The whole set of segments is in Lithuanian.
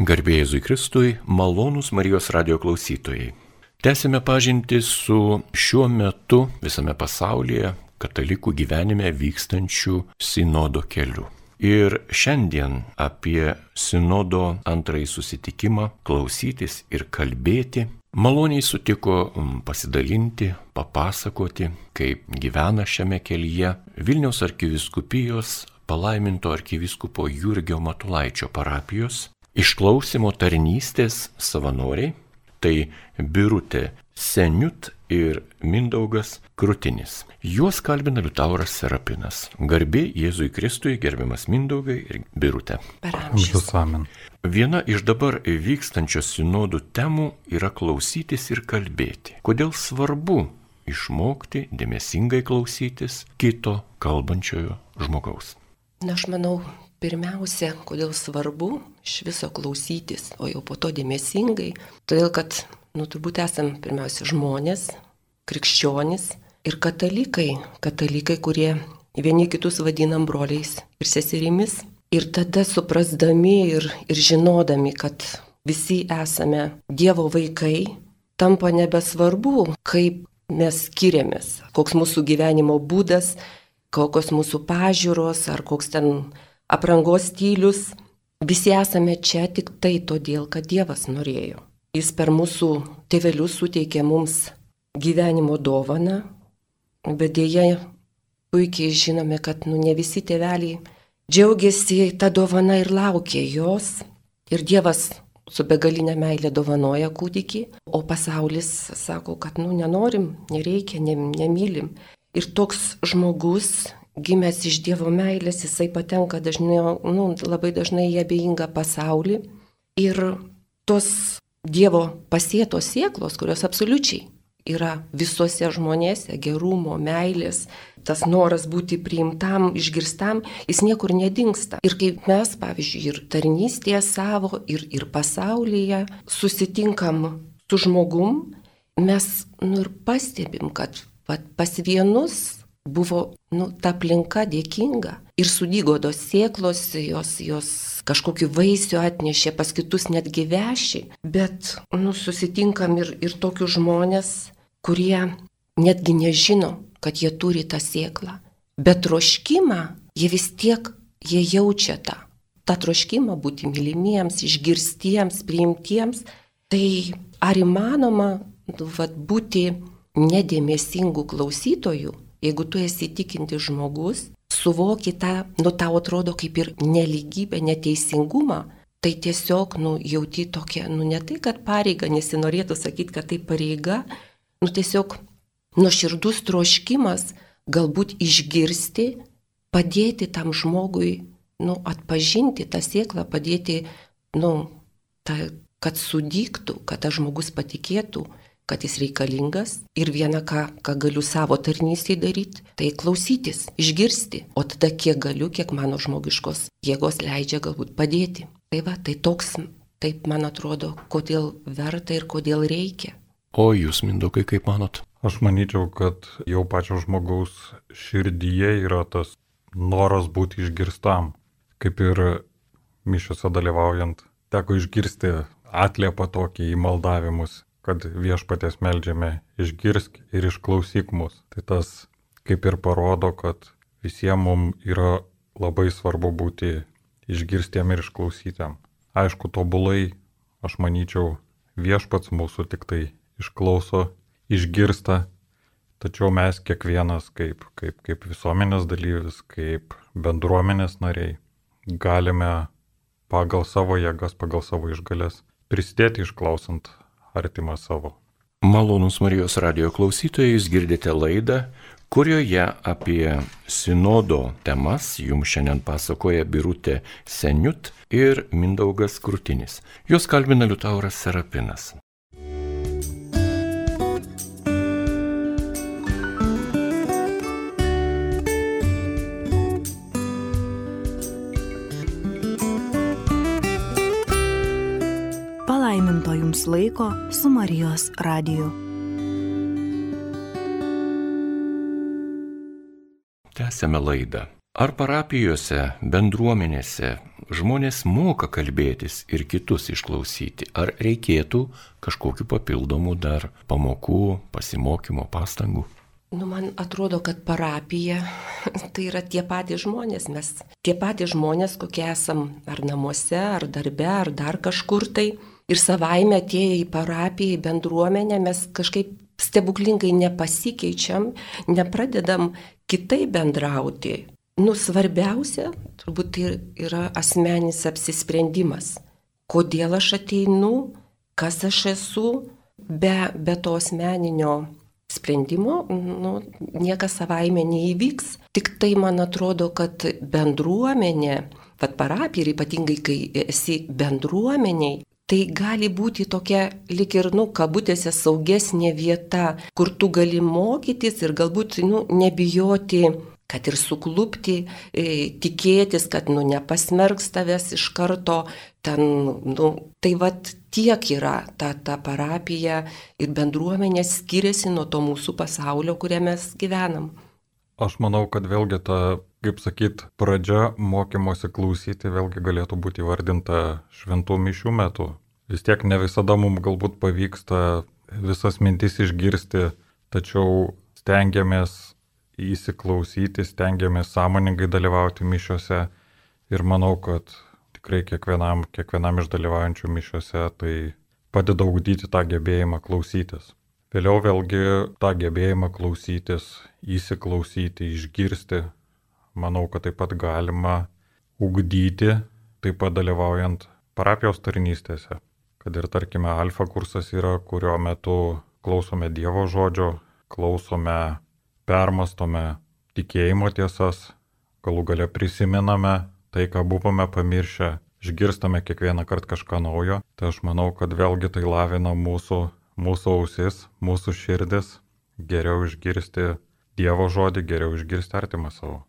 Garbėjai Jėzui Kristui, malonūs Marijos radio klausytojai. Tęsime pažinti su šiuo metu visame pasaulyje katalikų gyvenime vykstančių sinodo keliu. Ir šiandien apie sinodo antrąjį susitikimą klausytis ir kalbėti maloniai sutiko pasidalinti, papasakoti, kaip gyvena šiame kelyje Vilniaus arkiviskupijos palaiminto arkiviskupo Jurgio Matulaičio parapijos išklausimo tarnystės savanoriai, tai Birutė Seniut ir Mindaugas Krutinis. Juos kalbina Liutauras Serapinas. Garbė Jėzui Kristui, gerbiamas Mindaugai ir Birutė. Amžius. Amen. Viena iš dabar vykstančios sinodų temų yra klausytis ir kalbėti. Kodėl svarbu išmokti dėmesingai klausytis kito kalbančiojo žmogaus? Na, aš manau, pirmiausia, kodėl svarbu iš viso klausytis, o jau po to dėmesingai, todėl kad nu, turbūt esam pirmiausia žmonės, krikščionys ir katalikai, katalikai, kurie vieni kitus vadinam broliais ir seserimis. Ir tada suprasdami ir, ir žinodami, kad visi esame Dievo vaikai, tampa nebesvarbu, kaip mes skiriamės, koks mūsų gyvenimo būdas, kokios mūsų pažiūros ar koks ten aprangos stilius. Visi esame čia tik tai todėl, kad Dievas norėjo. Jis per mūsų tėvelius suteikė mums gyvenimo dovaną, bet dėja puikiai žinome, kad nu, ne visi tėveliai džiaugiasi tą dovaną ir laukia jos. Ir Dievas su begalinė meilė dovanoja kūdikį, o pasaulis sako, kad nu, nenorim, nereikia, ne, nemylim. Ir toks žmogus, gimęs iš Dievo meilės, jisai patenka dažnai, nu, labai dažnai į abejingą pasaulį. Ir tos Dievo pasėtos sieklos, kurios absoliučiai yra visuose žmonėse - gerumo, meilės, tas noras būti priimtam, išgirstam, jis niekur nedingsta. Ir kaip mes, pavyzdžiui, ir tarnystėje savo, ir, ir pasaulyje susitinkam su žmogum, mes nu, ir pastebim, kad pat, pas vienus buvo nu, ta aplinka dėkinga. Ir sudygo tos sieklos, jos, jos kažkokiu vaisiu atnešė, pas kitus netgi veši, bet nu, susitinkam ir, ir tokius žmonės, kurie netgi nežino, kad jie turi tą sieklą, bet troškimą jie vis tiek, jie jaučia tą. Ta troškimą būti mylimiems, išgirstiems, priimtiems, tai ar įmanoma nu, vat, būti nedėmesingų klausytojų, Jeigu tu esi tikinti žmogus, suvoki tą, nu tau atrodo kaip ir neligybę, neteisingumą, tai tiesiog, nu, jauti tokia, nu, ne tai, kad pareiga, nesinorėtų sakyti, kad tai pareiga, nu, tiesiog nuoširdus troškimas galbūt išgirsti, padėti tam žmogui, nu, atpažinti tą sieklą, padėti, nu, ta, kad sudyktų, kad tas žmogus patikėtų, kad jis reikalingas ir viena, ką, ką galiu savo tarnystėje daryti, tai klausytis, išgirsti, o tada kiek galiu, kiek mano žmogiškos jėgos leidžia galbūt padėti. Tai va, tai toks, taip man atrodo, kodėl verta ir kodėl reikia. O jūs, Mindokai, kaip manot? Aš manyčiau, kad jau pačio žmogaus širdyje yra tas noras būti išgirstam. Kaip ir mišiuose dalyvaujant, teko išgirsti atliepą tokį į maldavimus kad viešpatės melžiame išgirsk ir išklausyk mus. Tai tas kaip ir parodo, kad visiems mums yra labai svarbu būti išgirstiem ir išklausytėm. Aišku, tobulai, aš manyčiau, viešpats mūsų tik tai išklauso, išgirsta, tačiau mes kiekvienas kaip, kaip, kaip visuomenės dalyvis, kaip bendruomenės nariai galime pagal savo jėgas, pagal savo išgalės prisidėti išklausant artimą savo. Malonus Marijos radio klausytojai, jūs girdite laidą, kurioje apie sinodo temas jums šiandien pasakoja Birutė Seniut ir Mindaugas Krutinis. Jos kalbina Liutauras Serapinas. Jums laiko su Marijos radiju. Tęsėme laidą. Ar parapijose, bendruomenėse žmonės moka kalbėtis ir kitus išklausyti? Ar reikėtų kažkokiu papildomu dar pamokų, pasimokymo, pastangų? Nu, man atrodo, kad parapija tai yra tie patys žmonės, mes tie patys žmonės, kokie esam ar namuose, ar darbe, ar dar kažkur tai. Ir savaime atėję į parapiją, į bendruomenę, mes kažkaip stebuklingai nepasikeičiam, nepradedam kitai bendrauti. Nu, svarbiausia, turbūt tai yra asmenis apsisprendimas. Kodėl aš ateinu, kas aš esu, be, be to asmeninio sprendimo nu, niekas savaime neįvyks. Tik tai man atrodo, kad bendruomenė, pat parapija ir ypatingai kai esi bendruomeniai, tai gali būti tokia lik ir, nu, kabutėse saugesnė vieta, kur tu gali mokytis ir galbūt, nu, nebijoti kad ir suklupti, e, tikėtis, kad nu, nepasmerks tavęs iš karto, ten, nu, tai vad tiek yra ta, ta parapija ir bendruomenė skiriasi nuo to mūsų pasaulio, kuriame mes gyvenam. Aš manau, kad vėlgi ta, kaip sakyt, pradžia mokymosi klausyti vėlgi galėtų būti įvardinta šventų mišių metu. Vis tiek ne visada mums galbūt pavyksta visas mintis išgirsti, tačiau stengiamės įsiklausyti, stengiamės sąmoningai dalyvauti mišiuose ir manau, kad tikrai kiekvienam, kiekvienam iš dalyvaujančių mišiuose tai padeda ugdyti tą gebėjimą klausytis. Vėliau vėlgi tą gebėjimą klausytis, įsiklausyti, išgirsti, manau, kad taip pat galima ugdyti, taip pat dalyvaujant parapijos tarnystėse. Kad ir tarkime, alfa kursas yra, kurio metu klausome Dievo žodžio, klausome permastome tikėjimo tiesas, galų gale prisimename tai, ką buvome pamiršę, išgirstame kiekvieną kartą kažką naujo, tai aš manau, kad vėlgi tai lavina mūsų, mūsų ausis, mūsų širdis, geriau išgirsti Dievo žodį, geriau išgirsti artimą savo.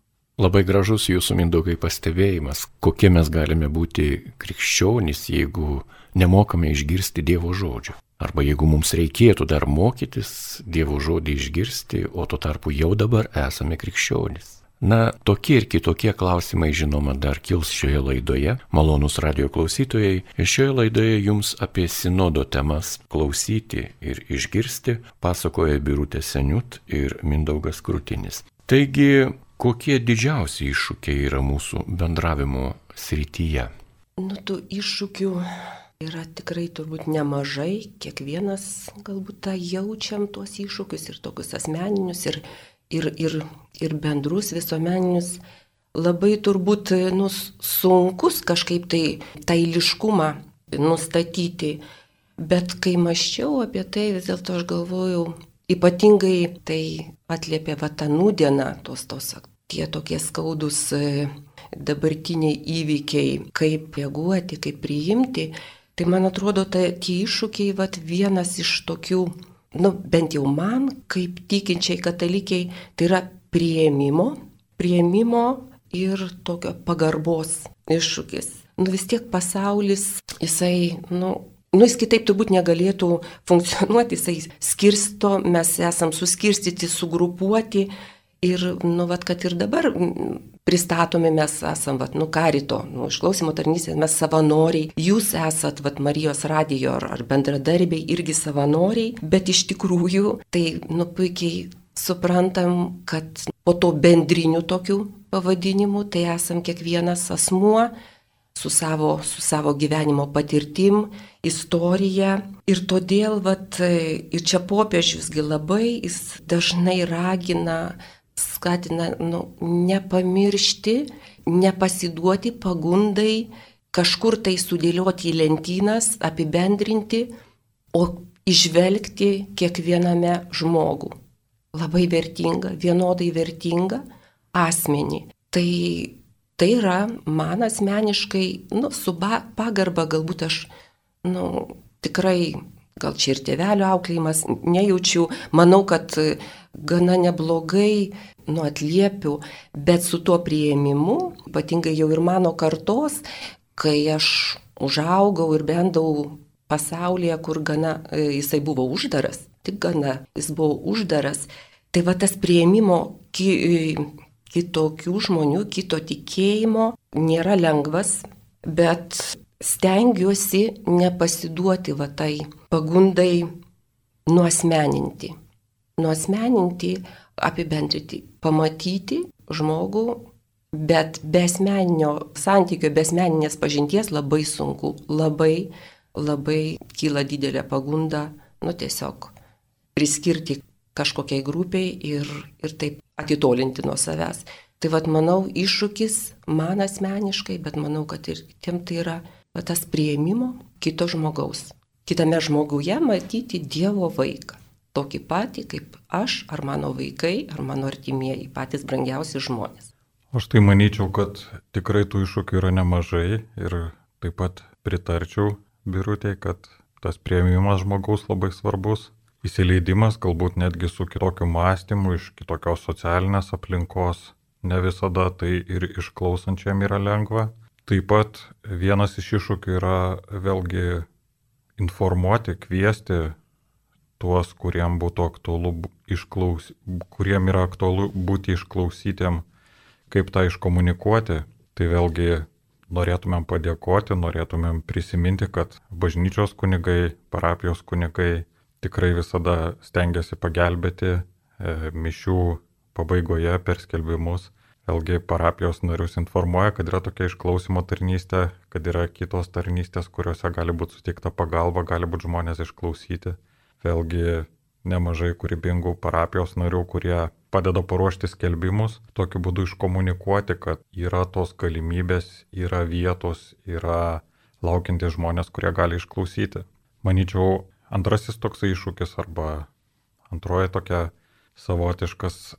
Labai gražus jūsų mindaugai pastebėjimas, kokie mes galime būti krikščionys, jeigu nemokame išgirsti Dievo žodžio. Arba jeigu mums reikėtų dar mokytis Dievo žodį išgirsti, o tuo tarpu jau dabar esame krikščionys. Na, tokie ir kitokie klausimai, žinoma, dar kils šioje laidoje. Malonus radio klausytojai, šioje laidoje jums apie sinodo temas klausyti ir išgirsti pasakoja Birutė Seniut ir Mindaugas Krutinis. Taigi, kokie didžiausi iššūkiai yra mūsų bendravimo srityje? Nu, tų iššūkių Yra tikrai turbūt nemažai, kiekvienas galbūt tą jaučiam tuos iššūkius ir tokius asmeninius, ir, ir, ir, ir bendrus visuomeninius. Labai turbūt nu, sunkus kažkaip tai tą eiliškumą nustatyti, bet kai maščiau apie tai, vis dėlto aš galvojau, ypatingai tai atliepia vatanų diena, tos tos tie tokie skaudus e, dabartiniai įvykiai, kaip reaguoti, kaip priimti. Tai man atrodo, tai tie iššūkiai, vat, vienas iš tokių, nu, bent jau man, kaip tikinčiai katalikiai, tai yra prieimimo, prieimimo ir tokio pagarbos iššūkis. Nu vis tiek pasaulis, jisai, nu, Nu, jis kitaip turbūt negalėtų funkcionuoti, jisai skirsto, mes esam suskirstyti, sugrupuoti ir, nu, vat, kad ir dabar pristatomi mes esam, vat, nu, karito, nu, išklausimo tarnystės, mes savanoriai, jūs esat, vat, Marijos radijo ar, ar bendradarbiai irgi savanoriai, bet iš tikrųjų tai, nu, puikiai suprantam, kad po to bendrinių tokių pavadinimų, tai esam kiekvienas asmuo su savo, su savo gyvenimo patirtim, istorija. Ir todėl, vat, ir čia popiežiusgi labai, jis dažnai ragina skatina nu, nepamiršti, nepasiduoti pagundai, kažkur tai sudėlioti į lentynas, apibendrinti, o išvelgti kiekviename žmogų. Labai vertinga, vienodai vertinga asmenį. Tai, tai yra man asmeniškai, nu, su pagarba galbūt aš, nu, tikrai, gal čia ir tėvelio auklėjimas, nejaučiu, manau, kad gana neblogai nu, atliepiu, bet su tuo prieimimu, ypatingai jau ir mano kartos, kai aš užaugau ir bendau pasaulyje, kur gana e, jisai buvo uždaras, tik gana jis buvo uždaras, tai va tas prieimimo ki, kitokių žmonių, kito tikėjimo nėra lengvas bet stengiuosi nepasiduoti va tai pagundai nuosmeninti. Nuosmeninti, apibendrinti, pamatyti žmogų, bet be asmeninio santykio, be asmeninės pažinties labai sunku, labai, labai kyla didelė pagunda, nu tiesiog priskirti kažkokiai grupiai ir, ir taip atitolinti nuo savęs. Tai vad manau iššūkis man asmeniškai, bet manau, kad ir tiem tai yra va, tas prieimimo kito žmogaus. Kitame žmoguje matyti Dievo vaiką. Tokį patį kaip aš, ar mano vaikai, ar mano artimieji, patys brangiausi žmonės. Aš tai manyčiau, kad tikrai tų iššūkių yra nemažai ir taip pat pritarčiau birutėje, kad tas prieimimas žmogaus labai svarbus įsileidimas galbūt netgi su kitokiu mąstymu, iš kitokios socialinės aplinkos, ne visada tai ir išklausančiam yra lengva. Taip pat vienas iš iššūkių yra vėlgi informuoti, kviesti tuos, kuriem būtų aktualu išklaus, kuriem yra aktualu būti išklausytėm, kaip tą iškomunikuoti. Tai vėlgi norėtumėm padėkoti, norėtumėm prisiminti, kad bažnyčios kunigai, parapijos kunigai tikrai visada stengiasi pagelbėti e, mišių pabaigoje per skelbimus. Vėlgi parapijos narius informuoja, kad yra tokia išklausimo tarnystė, kad yra kitos tarnystės, kuriuose gali būti suteikta pagalba, gali būti žmonės išklausyti. Vėlgi nemažai kūrybingų parapijos narių, kurie padeda paruošti skelbimus, tokiu būdu iškomunikuoti, kad yra tos galimybės, yra vietos, yra laukiantys žmonės, kurie gali išklausyti. Maničiau, Antrasis toksai iššūkis arba antroji tokia savotiškas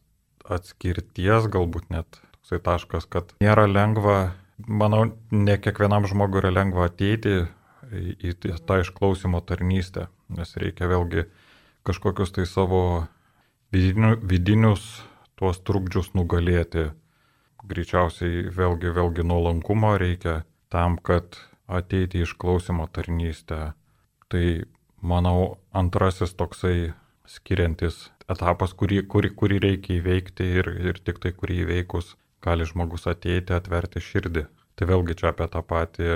atskirties, galbūt net toksai taškas, kad nėra lengva, manau, ne kiekvienam žmogui yra lengva ateiti į, tą išklausimo tarnystę, nes reikia vėlgi kažkokius tai savo vidinius, tuos trukdžius nugalėti. Greičiausiai vėlgi, vėlgi nuolankumo reikia tam, kad ateiti išklausimo tarnystę. Tai manau, antrasis toksai skiriantis etapas, kurį, kurį, kurį reikia įveikti ir, ir tik tai kurį įveikus gali žmogus ateiti, atverti širdį. Tai vėlgi čia apie tą patį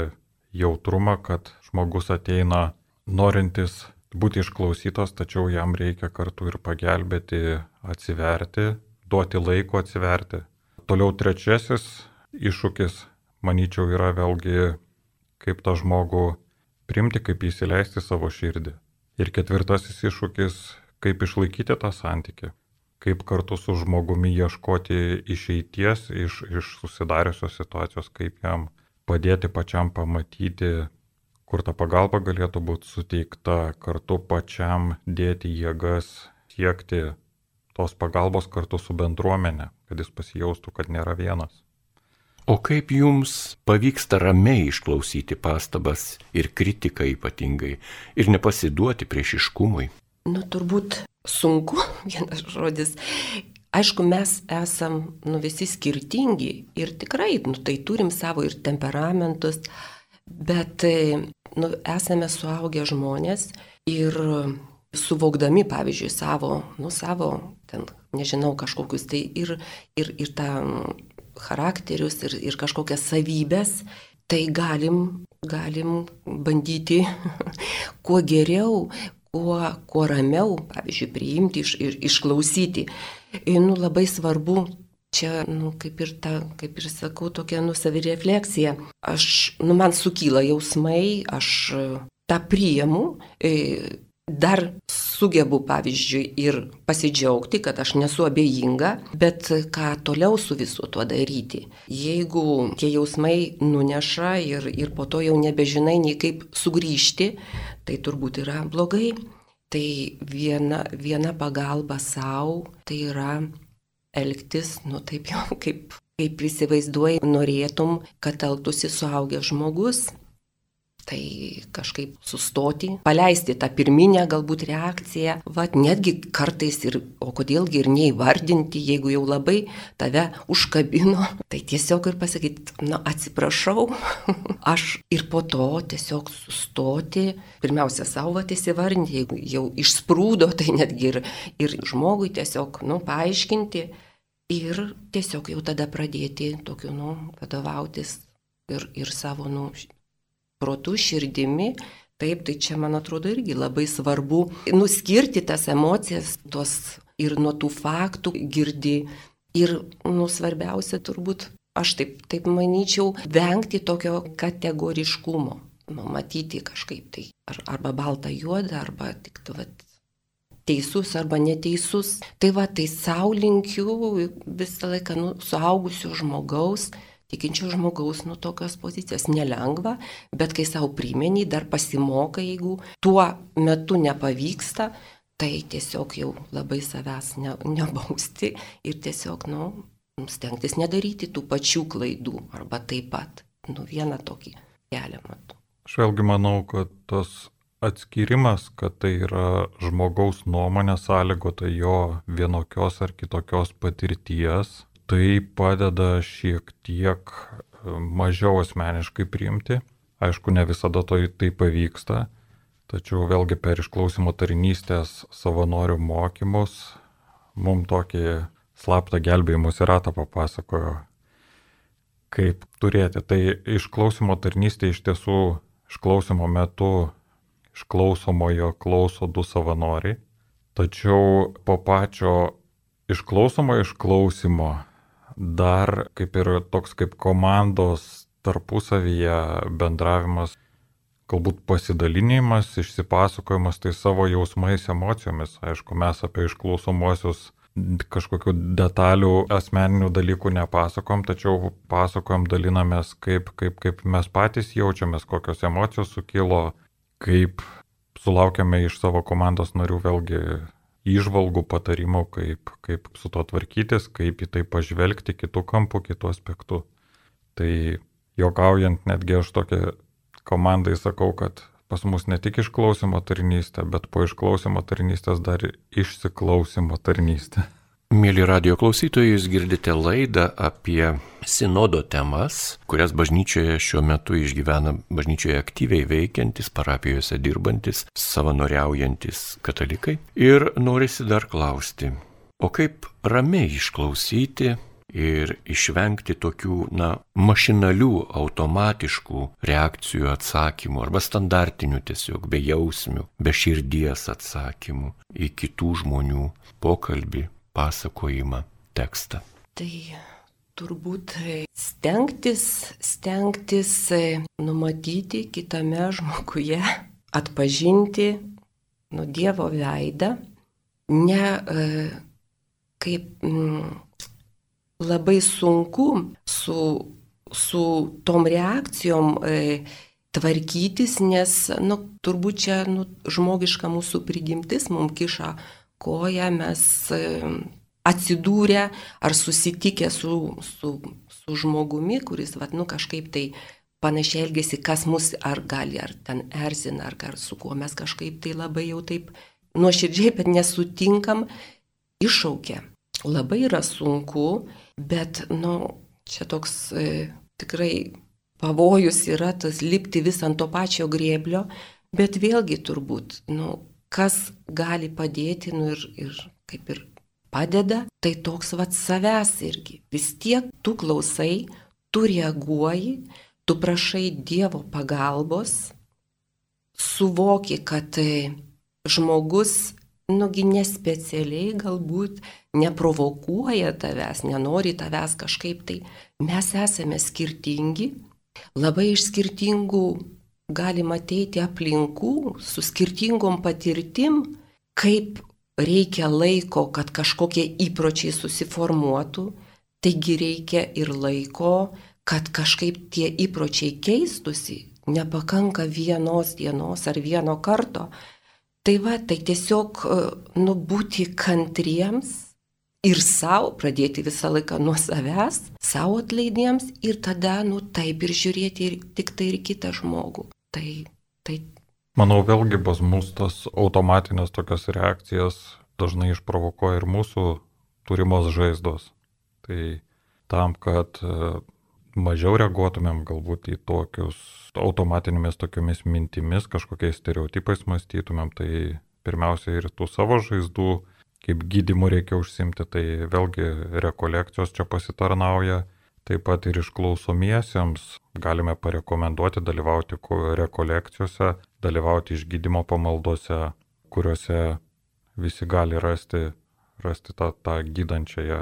jautrumą, kad žmogus ateina norintis būti išklausytas, tačiau jam reikia kartu ir pagelbėti, atsiverti, duoti laiko atsiverti. Toliau trečiasis iššūkis, manyčiau, yra vėlgi kaip tą žmogų primti, kaip įsileisti savo širdį. Ir ketvirtasis iššūkis, kaip išlaikyti tą santykį, kaip kartu su žmogumi ieškoti išeities iš, iš susidariusios situacijos, kaip jam padėti pačiam pamatyti, kur ta pagalba galėtų būti suteikta, kartu pačiam dėti jėgas, siekti tos pagalbos kartu su bendruomenė, kad jis pasijaustų, kad nėra vienas. O kaip jums pavyksta ramiai išklausyti pastabas ir kritiką ypatingai ir nepasiduoti priešiškumui? Nu, turbūt sunku, vienas žodis. Aišku, mes esam nu, visi skirtingi ir tikrai, nu, tai turim savo ir temperamentus, bet nu, esame suaugę žmonės ir suvokdami, pavyzdžiui, savo, nu, savo, ten, nežinau, kažkokius tai ir, ir, ir tą charakterius ir, ir kažkokias savybės, tai galim, galim bandyti kuo geriau, kuo, kuo ramiau, pavyzdžiui, priimti iš, ir išklausyti. Ir, nu, labai svarbu čia, nu, kaip ir ta, kaip ir sakau, tokia, nu, savirefleksija. Aš, nu, man sukyla jausmai, aš tą priimu, dar sugebu, pavyzdžiui, ir pasidžiaugti, kad aš nesu abejinga, bet ką toliau su visu tuo daryti. Jeigu tie jausmai nuneša ir, ir po to jau nebežinai nei kaip sugrįžti, tai turbūt yra blogai. Tai viena, viena pagalba savo, tai yra elgtis, nu taip jau kaip, kaip įsivaizduoji, norėtum, kad elgtųsi suaugęs žmogus, tai kažkaip sustoti, paleisti tą pirminę galbūt reakciją, va netgi kartais ir, o kodėlgi ir neįvardinti, jeigu jau labai tave užkabino, tai tiesiog ir pasakyti, na atsiprašau, aš ir po to tiesiog sustoti, pirmiausia savo įsivardinti, jeigu jau išsprūdo, tai netgi ir, ir žmogui tiesiog, nu, paaiškinti. Ir tiesiog jau tada pradėti tokiu, nu, vadovautis ir, ir savo, nu, protų, širdimi. Taip, tai čia, man atrodo, irgi labai svarbu nuskirti tas emocijas, tuos ir nuo tų faktų girdi. Ir, nu, svarbiausia turbūt, aš taip, taip manyčiau, vengti tokio kategoriškumo. Nu, matyti kažkaip tai, ar, arba baltą juodą, arba tik, tu, vat, teisus arba neteisus. Tai va, tai saulinkiu visą laiką, nu, suaugusių žmogaus, tikinčio žmogaus, nu, tokios pozicijos nelengva, bet kai savo primeni, dar pasimoka, jeigu tuo metu nepavyksta, tai tiesiog jau labai savęs ne, nebausti ir tiesiog, nu, stengtis nedaryti tų pačių klaidų arba taip pat, nu, vieną tokį kelią matau. Aš vėlgi manau, kad tas atskirimas, kad tai yra žmogaus nuomonė sąlygota jo vienokios ar kitokios patirties, tai padeda šiek tiek e, mažiau asmeniškai priimti. Aišku, ne visada to, tai pavyksta, tačiau vėlgi per išklausimo tarnystės savanorių mokymus mums tokį slaptą gelbėjimus ratą papasakojo, kaip turėti. Tai išklausimo tarnystė iš tiesų išklausimo metu išklausomojo klauso du savanoriai, tačiau po pačio išklausomo išklausimo dar kaip ir toks kaip komandos tarpusavyje bendravimas, galbūt pasidalinimas, išsipasakojimas tai savo jausmais, emocijomis. Aišku, mes apie išklausomosius kažkokių detalių, asmeninių dalykų nepasakom, tačiau pasakom, dalinamės, kaip, kaip, kaip mes patys jaučiamės, kokios emocijos sukilo, kaip sulaukėme iš savo komandos narių vėlgi įžvalgų, patarimų, kaip, kaip su to tvarkytis, kaip į tai pažvelgti kitų kampų, kitų aspektų. Tai jokaujant netgi aš tokia komandai sakau, kad pas mus ne tik išklausimo tarnystė, bet po išklausimo tarnystės dar išsiklausimo tarnystė. Mėly radio klausytojai, jūs girdite laidą apie sinodo temas, kurias bažnyčioje šiuo metu išgyvena bažnyčioje aktyviai veikiantis, parapijose dirbantis, savanoriaujantis katalikai. Ir norisi dar klausti, o kaip ramiai išklausyti ir išvengti tokių, na, mašinalių, automatiškų reakcijų atsakymų arba standartinių tiesiog bejausmių, be širdies atsakymų į kitų žmonių pokalbį pasakojimą, tekstą? Tai turbūt stengtis, stengtis e, numatyti kitame žmoguje, atpažinti nu Dievo veidą, ne e, kaip m, mm, labai sunku su, su tom reakcijom e, tvarkytis, nes, nu, turbūt čia nu, žmogiška mūsų prigimtis mums kiša koją mes atsidūrę ar susitikę su, su, su žmogumi, kuris, vat, nu, kažkaip tai panašiai elgesi, kas mus ar gali, ar ten erzina, ar, ar su kuo mes kažkaip tai labai jau taip nuoširdžiai, bet nesutinkam, iššaukia. Labai yra sunku, bet, nu, čia toks e, tikrai pavojus yra tas lipti vis ant to pačio grėblio, bet vėlgi turbūt, nu, kas gali padėti nu, ir, ir kaip ir padeda, tai toks vad savęs irgi. Vis tiek tu klausai, tu reaguoji, tu prašai Dievo pagalbos, suvoki, kad e, žmogus, nugi nespecialiai galbūt neprovokuoja tavęs, nenori tavęs kažkaip tai. Mes esame skirtingi, labai iš skirtingų galima ateiti aplinkų su skirtingom patirtim, kaip reikia laiko, kad kažkokie įpročiai susiformuotų, taigi reikia ir laiko, kad kažkaip tie įpročiai keistusi, nepakanka vienos dienos ar vieno karto. Tai va, tai tiesiog nubūti kantriems ir savo, pradėti visą laiką nuo savęs, savo atleidiems ir tada, nu taip ir žiūrėti ir tik tai ir kitą žmogų. Tai, tai. Manau, vėlgi pas mus tas automatinės tokias reakcijas dažnai išprovokuoja ir mūsų turimos žaizdos. Tai tam, kad e, mažiau reaguotumėm galbūt į tokius automatinėmis tokiamis mintimis, kažkokiais stereotipais mąstytumėm, tai pirmiausia ir tų savo žaizdų, kaip gydimų reikia užsimti, tai vėlgi rekolekcijos čia pasitarnauja, Taip pat ir išklausomiesiems galime parekomenduoti dalyvauti rekolekcijose, dalyvauti išgydymo pamaldose, kuriuose visi gali rasti, rasti tą, tą gydančiąją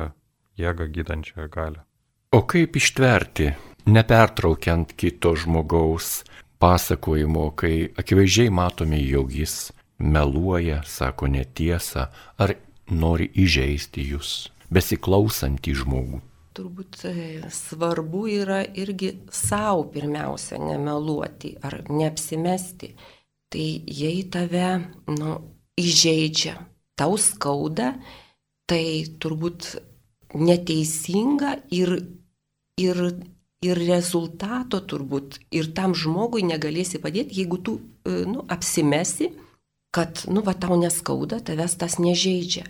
jėgą, gydančiąją galę. O kaip ištverti, nepertraukiant kito žmogaus pasakojimo, kai akivaizdžiai matome, jog jis meluoja, sako netiesą ar nori įžeisti jūs, besiklausantį žmogų? Turbūt e, svarbu yra irgi savo pirmiausia nemeluoti ar neapsimesti. Tai jei tave nu, įžeidžia, tau skauda, tai turbūt neteisinga ir, ir, ir rezultato turbūt ir tam žmogui negalėsi padėti, jeigu tu e, nu, apsimesi, kad nu, va, tau neskauda, tavęs tas nežaidžia.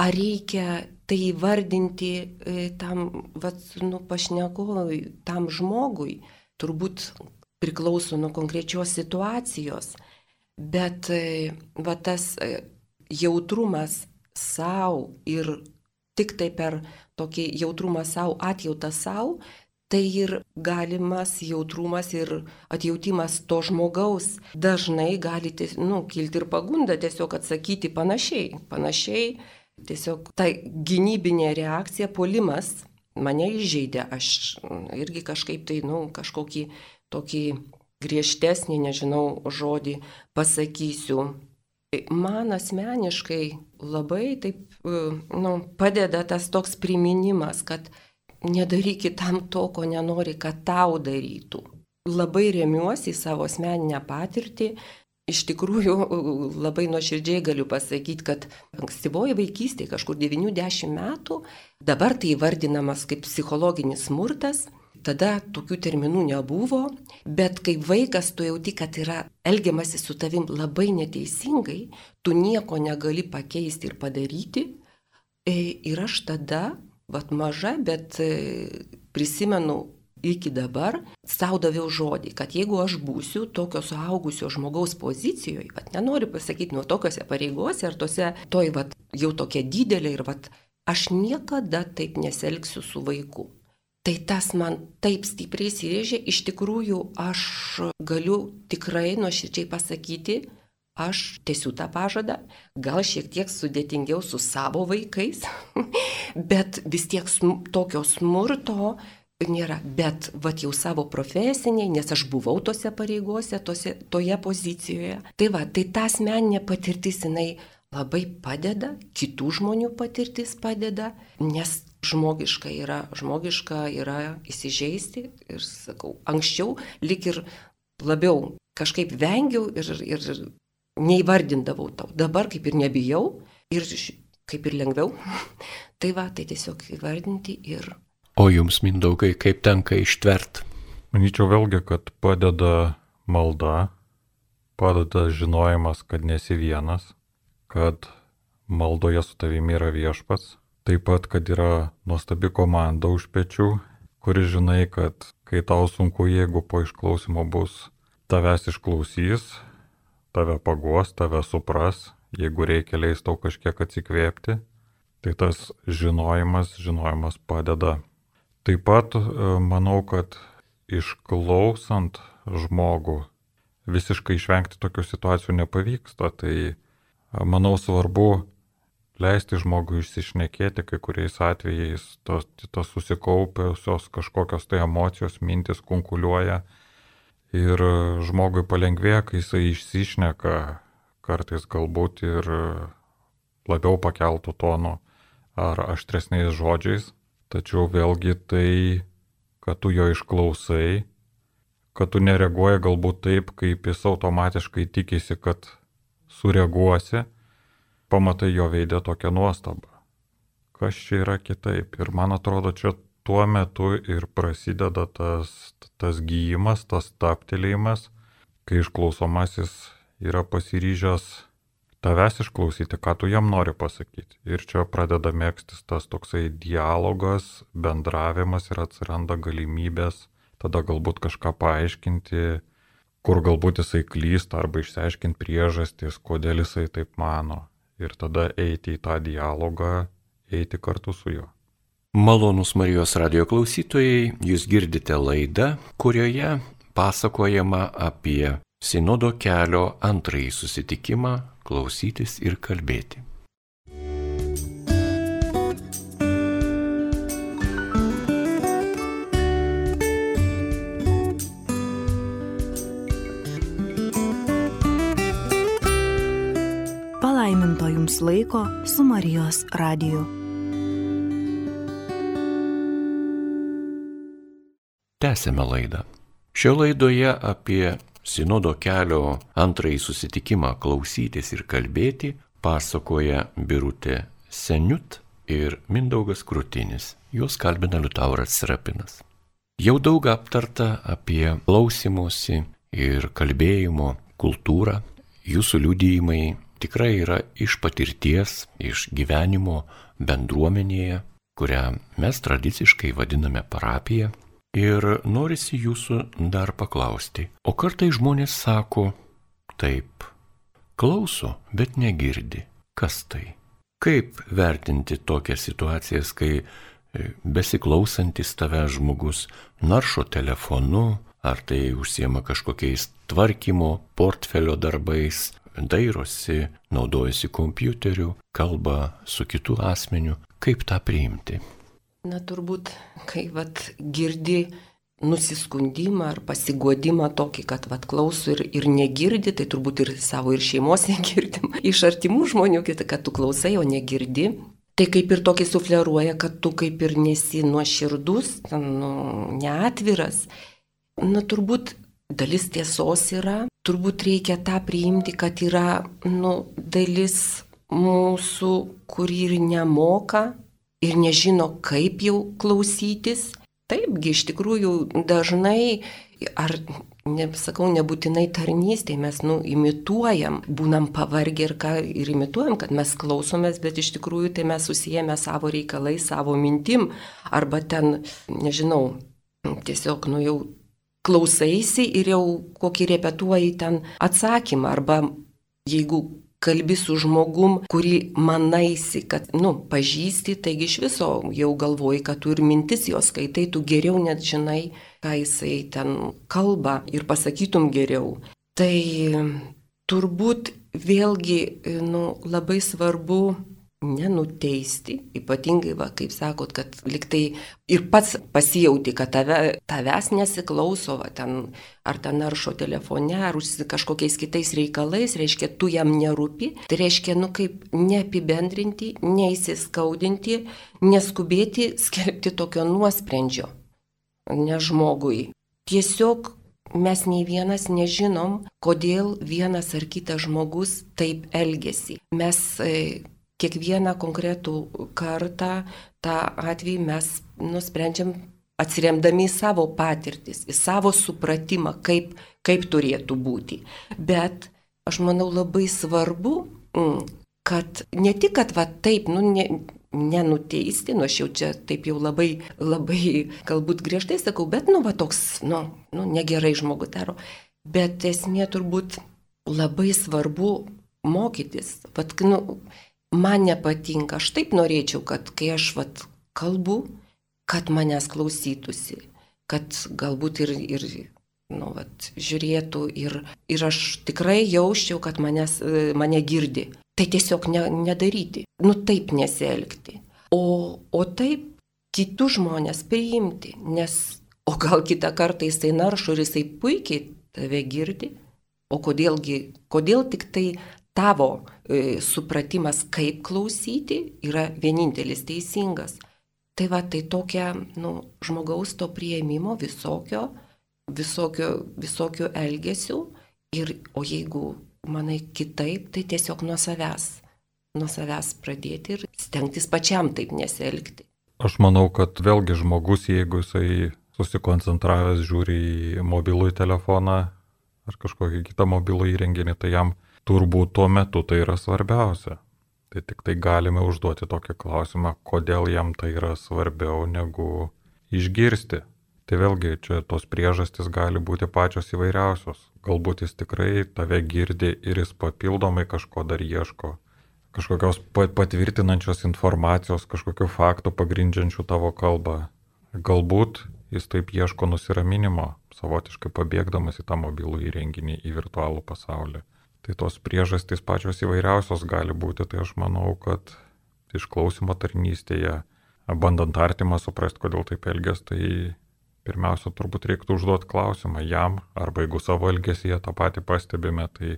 Ar reikia tai įvardinti e, tam, vat, nu, pašnekovui, tam žmogui, turbūt priklauso nuo konkrečios situacijos, bet e, va, tas e, jautrumas savo ir tik tai per tokį jautrumą savo, atjautą savo, tai ir galimas jautrumas ir atjautimas to žmogaus dažnai gali nu, kilti ir pagunda tiesiog atsakyti panašiai, panašiai Tiesiog ta gynybinė reakcija, polimas mane įžeidė, aš irgi kažkaip tai, nu, kažkokį tokį griežtesnį, nežinau, žodį pasakysiu. Man asmeniškai labai taip, nu, padeda tas toks priminimas, kad nedaryk kitam to, ko nenori, kad tau darytų. Labai remiuosi į savo asmeninę patirtį, Iš tikrųjų, labai nuoširdžiai galiu pasakyti, kad ankstyvoji vaikystė, kažkur 90 metų, dabar tai vardinamas kaip psichologinis smurtas, tada tokių terminų nebuvo, bet kai vaikas tu jauti, kad yra elgiamasi su tavim labai neteisingai, tu nieko negali pakeisti ir padaryti. E, ir aš tada, vad maža, bet e, prisimenu iki dabar savo daviau žodį, kad jeigu aš būsiu tokio suaugusio žmogaus pozicijoje, bet nenoriu pasakyti nuo tokiuose pareigose ar tose, toj vat, jau tokia didelė ir vat, aš niekada taip neselgsiu su vaiku. Tai tas man taip stipriai įsirėžė, iš tikrųjų aš galiu tikrai nuoširdžiai pasakyti, aš tiesiu tą pažadą, gal šiek tiek sudėtingiau su savo vaikais, bet vis tiek tokio smurto, nėra, bet vat jau savo profesiniai, nes aš buvau tose pareigose, tose, toje pozicijoje. Tai va, tai ta asmeninė patirtis jinai labai padeda, kitų žmonių patirtis padeda, nes žmogiška yra, žmogiška yra įsižeisti ir sakau, anksčiau lik ir labiau kažkaip vengiau ir, ir neįvardindavau tau. Dabar kaip ir nebijau ir kaip ir lengviau. tai va, tai tiesiog įvardinti ir O jums, mindaugai, kaip tenka ištvert? Manyčiau vėlgi, kad padeda malda, padeda žinojimas, kad nesi vienas, kad maldoje su tavimi yra viešpats, taip pat, kad yra nuostabi komanda už pečių, kuri žinai, kad kai tau sunku, jeigu po išklausimo bus tavęs išklausys, tave paguos, tave supras, jeigu reikia leis tau kažkiek atsikvėpti, tai tas žinojimas, žinojimas padeda Taip pat e, manau, kad išklausant žmogų visiškai išvengti tokių situacijų nepavyksta. Tai e, manau svarbu leisti žmogui išsišnekėti, kai kuriais atvejais tos, tos susikaupiausios kažkokios tai emocijos, mintis kunkuliuoja ir žmogui palengvėja, kai jisai išsišneka, kartais galbūt ir labiau pakeltų tonu ar aštresniais žodžiais. Tačiau vėlgi tai, kad tu jo išklausai, kad tu nereaguoji galbūt taip, kaip jis automatiškai tikisi, kad sureaguosi, pamatai jo veidę tokią nuostabą. Kas čia yra kitaip? Ir man atrodo, čia tuo metu ir prasideda tas, tas gyjimas, tas taptelėjimas, kai išklausomasis yra pasiryžęs tavęs išklausyti, ką tu jam nori pasakyti. Ir čia pradeda mėgstis tas toksai dialogas, bendravimas ir atsiranda galimybės tada galbūt kažką paaiškinti, kur galbūt jisai klysta arba išsiaiškinti priežastis, kodėl jisai taip mano. Ir tada eiti į tą dialogą, eiti kartu su juo. Malonus Marijos radio klausytojai, jūs girdite laidą, kurioje pasakojama apie Sinodo kelio antrąjį susitikimą klausytis ir kalbėti. Palaiminto jums laiko su Marijos radiju. Tęsėme laidą. Šio laidoje apie Sinodo kelio antrąjį susitikimą klausytis ir kalbėti pasakoja Birutė Seniut ir Mindaugas Krutinis. Juos kalbina Liutauras Serapinas. Jau daug aptarta apie klausimusi ir kalbėjimo kultūrą. Jūsų liudijimai tikrai yra iš patirties, iš gyvenimo bendruomenėje, kurią mes tradiciškai vadiname parapija. Ir norisi jūsų dar paklausti, o kartai žmonės sako, taip, klauso, bet negirdi. Kas tai? Kaip vertinti tokias situacijas, kai e, besiklausantis tave žmogus naršo telefonu, ar tai užsiema kažkokiais tvarkymo, portfelio darbais, dairosi, naudojasi kompiuteriu, kalba su kitu asmeniu, kaip tą priimti? Na turbūt, kai vat girdi nusiskundimą ar pasiguodimą tokį, kad vat klauso ir, ir negirdi, tai turbūt ir savo ir šeimos negirdim, iš artimų žmonių, kad tu klausai, o negirdi. Tai kaip ir tokį sufleruoja, kad tu kaip ir nesi nuoširdus, nu, neatviras. Na turbūt dalis tiesos yra, turbūt reikia tą priimti, kad yra nu, dalis mūsų, kuri ir nemoka ir nežino, kaip jau klausytis. Taipgi, iš tikrųjų, dažnai, ar, nesakau, nebūtinai tarnystėje mes, nu, imituojam, būnam pavargę ir ką ir imituojam, kad mes klausomės, bet iš tikrųjų tai mes susijęme savo reikalai, savo mintim, arba ten, nežinau, tiesiog, nu, jau klausaisi ir jau kokį repetuoji ten atsakymą, arba jeigu kalbi su žmogum, kurį manaisi, kad, nu, pažįsti, taigi iš viso jau galvoji, kad tu ir mintis jos skaitai, tu geriau net žinai, ką jisai ten kalba ir pasakytum geriau. Tai turbūt vėlgi, nu, labai svarbu nenuteisti, ypatingai, va, kaip sakot, kad liktai ir pats pasijauti, kad tave, tavęs nesiklauso, va, ten, ar ten naršo telefone, ar užsi kažkokiais kitais reikalais, reiškia, tu jam nerūpi, tai reiškia, nu kaip neapibendrinti, neįsiskaudinti, neskubėti skelbti tokio nuosprendžio, ne žmogui. Tiesiog mes nei vienas nežinom, kodėl vienas ar kitas žmogus taip elgesi. Mes e, kiekvieną konkretų kartą tą atvejį mes nusprendžiam atsiremdami į savo patirtis, į savo supratimą, kaip, kaip turėtų būti. Bet aš manau labai svarbu, mm, kad ne tik, kad va taip, nu, ne, nenuteisti, nu aš jau čia taip jau labai, labai galbūt griežtai sakau, bet, nu, va toks, nu, nu negerai žmogus daro. Bet esmė turbūt labai svarbu mokytis. Vat, nu, man nepatinka, aš taip norėčiau, kad kai aš vat, kalbu, kad manęs klausytųsi, kad galbūt ir, ir nu, vat, žiūrėtų ir, ir aš tikrai jausčiau, kad manęs, mane girdi. Tai tiesiog ne, nedaryti, nu taip nesielgti. O, o taip kitus žmonės priimti, nes o gal kitą kartą jisai naršo ir jisai puikiai tave girdi, o kodėlgi, kodėl tik tai tavo e, supratimas, kaip klausyti, yra vienintelis teisingas. Tai va, tai tokia, nu, žmogaus to prieimimo visokio, visokio, visokio elgesių. Ir, o jeigu manai kitaip, tai tiesiog nuo savęs, nuo savęs pradėti ir stengtis pačiam taip nesielgti. Aš manau, kad vėlgi žmogus, jeigu jisai susikoncentravęs žiūri į mobilų telefoną ar kažkokį kitą mobilų įrenginį, tai jam turbūt tuo metu tai yra svarbiausia. Tai tik tai galime užduoti tokį klausimą, kodėl jam tai yra svarbiau negu išgirsti. Tai vėlgi čia tos priežastys gali būti pačios įvairiausios. Galbūt jis tikrai tave girdi ir jis papildomai kažko dar ieško. kažkokios patvirtinančios informacijos, kažkokių faktų pagrindžiančių tavo kalbą. Galbūt jis taip ieško nusiraminimo, savotiškai pabėgdamas į tą mobilų įrenginį, į virtualų pasaulį. Tai tos priežastys pačios įvairiausios gali būti, tai aš manau, kad išklausimo tarnystėje, bandant artimą suprasti, kodėl taip elgės, tai pirmiausia turbūt reiktų užduoti klausimą jam, arba jeigu savo elgesyje tą patį pastebime, tai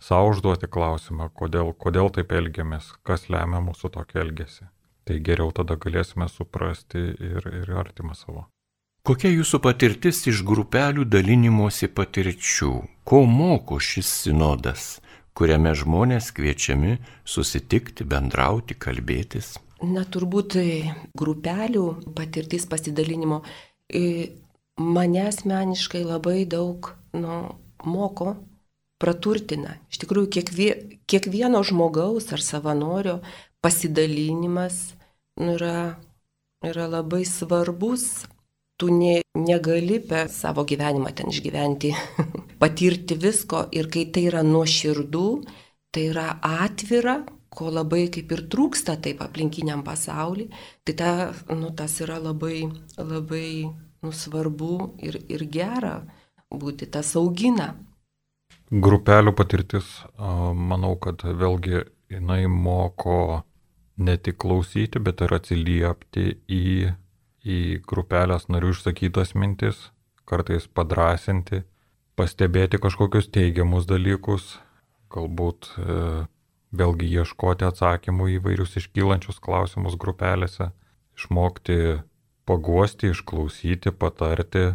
savo užduoti klausimą, kodėl, kodėl taip elgiamės, kas lemia mūsų tokį elgesį. Tai geriau tada galėsime suprasti ir, ir artimą savo. Kokia jūsų patirtis iš grupelių dalinimosi patirčių? Ko moko šis sinodas, kuriame žmonės kviečiami susitikti, bendrauti, kalbėtis? Na turbūt e, grupelių patirtis pasidalinimo e, mane asmeniškai labai daug nu, moko praturtina. Iš tikrųjų, kiekvie, kiekvieno žmogaus ar savanorio pasidalinimas nu, yra, yra labai svarbus. Tu ne, negali per savo gyvenimą ten išgyventi, patirti visko ir kai tai yra nuoširdų, tai yra atvira, ko labai kaip ir trūksta taip aplinkiniam pasauliu, tai ta, nu, tas yra labai, labai nu, svarbu ir, ir gera būti, tas augina. Grupelių patirtis, manau, kad vėlgi jinai moko ne tik klausyti, bet ir atsiliepti į, į grupelės narių išsakytas mintis, kartais padrasinti, pastebėti kažkokius teigiamus dalykus, galbūt e, vėlgi ieškoti atsakymų į vairius iškylančius klausimus grupelėse, išmokti paguosti, išklausyti, patarti,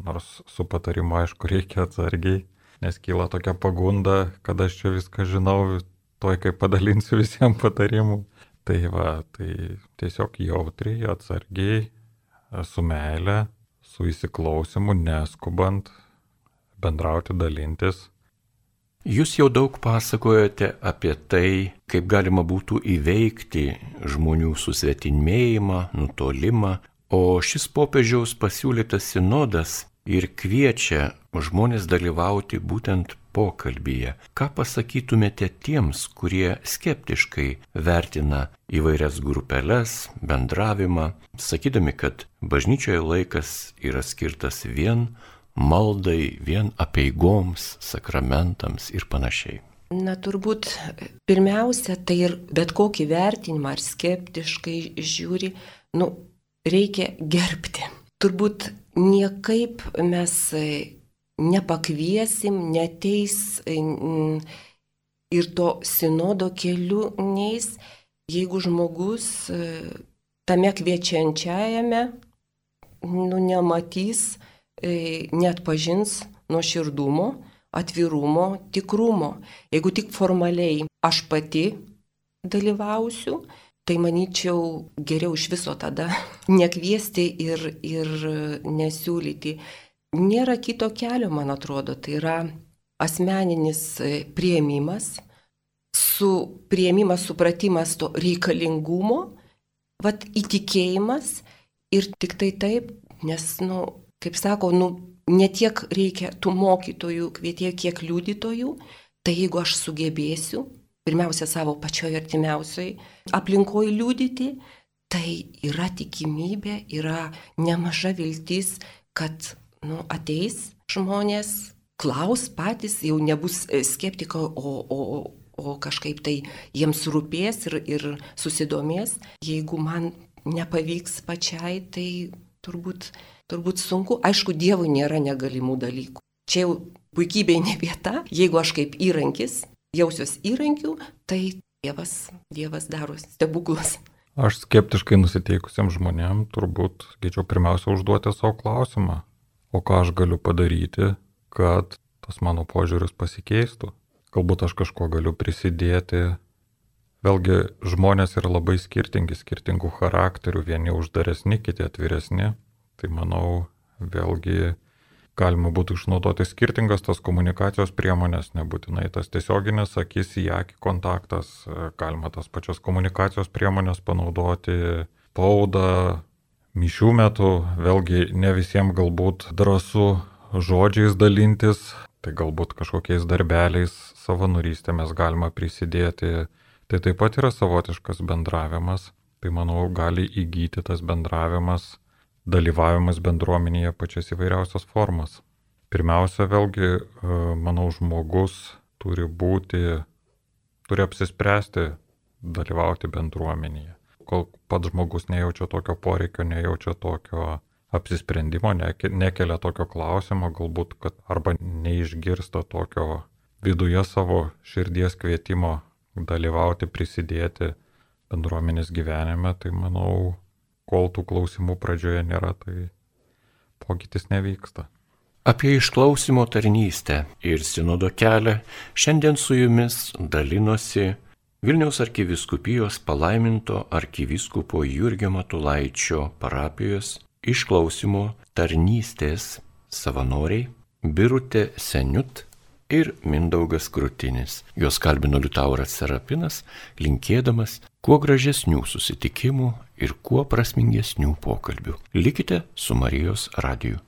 nors su patarimu aišku reikia atsargiai nes kyla tokia pagunda, kad aš čia viską žinau, toj kaip padalinsiu visiems patarimų. Tai va, tai tiesiog jautriai, atsargiai, su meile, su įsiklausimu, neskubant, bendrauti, dalintis. Jūs jau daug pasakojate apie tai, kaip galima būtų įveikti žmonių susvetimėjimą, nutolimą, o šis popiežiaus pasiūlytas sinodas ir kviečia žmonės dalyvauti būtent pokalbyje. Ką pasakytumėte tiems, kurie skeptiškai vertina įvairias grupelės, bendravimą, sakydami, kad bažnyčioje laikas yra skirtas vien maldai, vien apieigoms, sakramentams ir panašiai. Na turbūt pirmiausia, tai ir bet kokį vertinimą ar skeptiškai žiūri, nu, reikia gerbti. Turbūt niekaip mes nepakviesim, neteis ir to sinodo keliu neis, jeigu žmogus e, tame kviečiančiajame nu, nematys, e, net pažins nuoširdumo, atvirumo, tikrumo. Jeigu tik formaliai aš pati dalyvausiu, tai manyčiau geriau iš viso tada nekviesti ir, ir nesiūlyti nėra kito kelio, man atrodo, tai yra asmeninis e, prieimimas, su prieimimas, supratimas to reikalingumo, vad įtikėjimas ir tik tai taip, nes, nu, kaip sako, nu, netiek reikia tų mokytojų, kvietė, kiek liudytojų, tai jeigu aš sugebėsiu, pirmiausia savo pačioje artimiausioje aplinkoje liudyti, tai yra tikimybė, yra nemaža viltis, kad nu, ateis žmonės, klaus patys, jau nebus e, skeptiko, o, o, o kažkaip tai jiems rūpės ir, ir susidomės. Jeigu man nepavyks pačiai, tai turbūt, turbūt sunku. Aišku, Dievui nėra negalimų dalykų. Čia jau puikybė ne vieta. Jeigu aš kaip įrankis jausiuos įrankiu, tai Dievas, Dievas daro stebuklus. Aš skeptiškai nusiteikusiems žmonėms turbūt gėčiau pirmiausia užduoti savo klausimą, o ką aš galiu padaryti, kad tas mano požiūris pasikeistų. Galbūt aš kažko galiu prisidėti. Vėlgi žmonės yra labai skirtingi, skirtingų charakterių, vieni uždaresni, kiti atviresni. Tai manau, vėlgi galima būtų išnaudoti skirtingas tas komunikacijos priemonės, nebūtinai tas tiesioginis akis į akį kontaktas, galima tas pačias komunikacijos priemonės panaudoti, spaudą, mišių metu, vėlgi ne visiems galbūt drąsu žodžiais dalintis, tai galbūt kažkokiais darbeliais savanorystė mes galima prisidėti Tai taip pat yra savotiškas bendravimas, tai manau gali įgyti tas bendravimas, dalyvavimas bendruomenėje pačias įvairiausias formas. Pirmiausia, vėlgi, e, manau, žmogus turi būti, turi apsispręsti dalyvauti bendruomenėje. Kol pats žmogus nejaučia tokio poreikio, nejaučia tokio apsisprendimo, nekelia tokio klausimo, galbūt, kad arba neišgirsta tokio viduje savo širdies kvietimo dalyvauti, prisidėti bendruomenės gyvenime, tai manau, kol tų klausimų pradžioje nėra, tai pokytis nevyksta. Apie išklausimo tarnystę ir sinodo kelią šiandien su jumis dalinosi Vilniaus arkiviskupijos palaiminto arkivyskupo Jurgio Matulaičio parapijos išklausimo tarnystės savanoriai Birutė Seniut ir Mindaugas Krutinis. Juos kalbino Liutauras Serapinas, linkėdamas kuo gražesnių susitikimų ir kuo prasmingesnių pokalbių. Likite su Marijos radiju.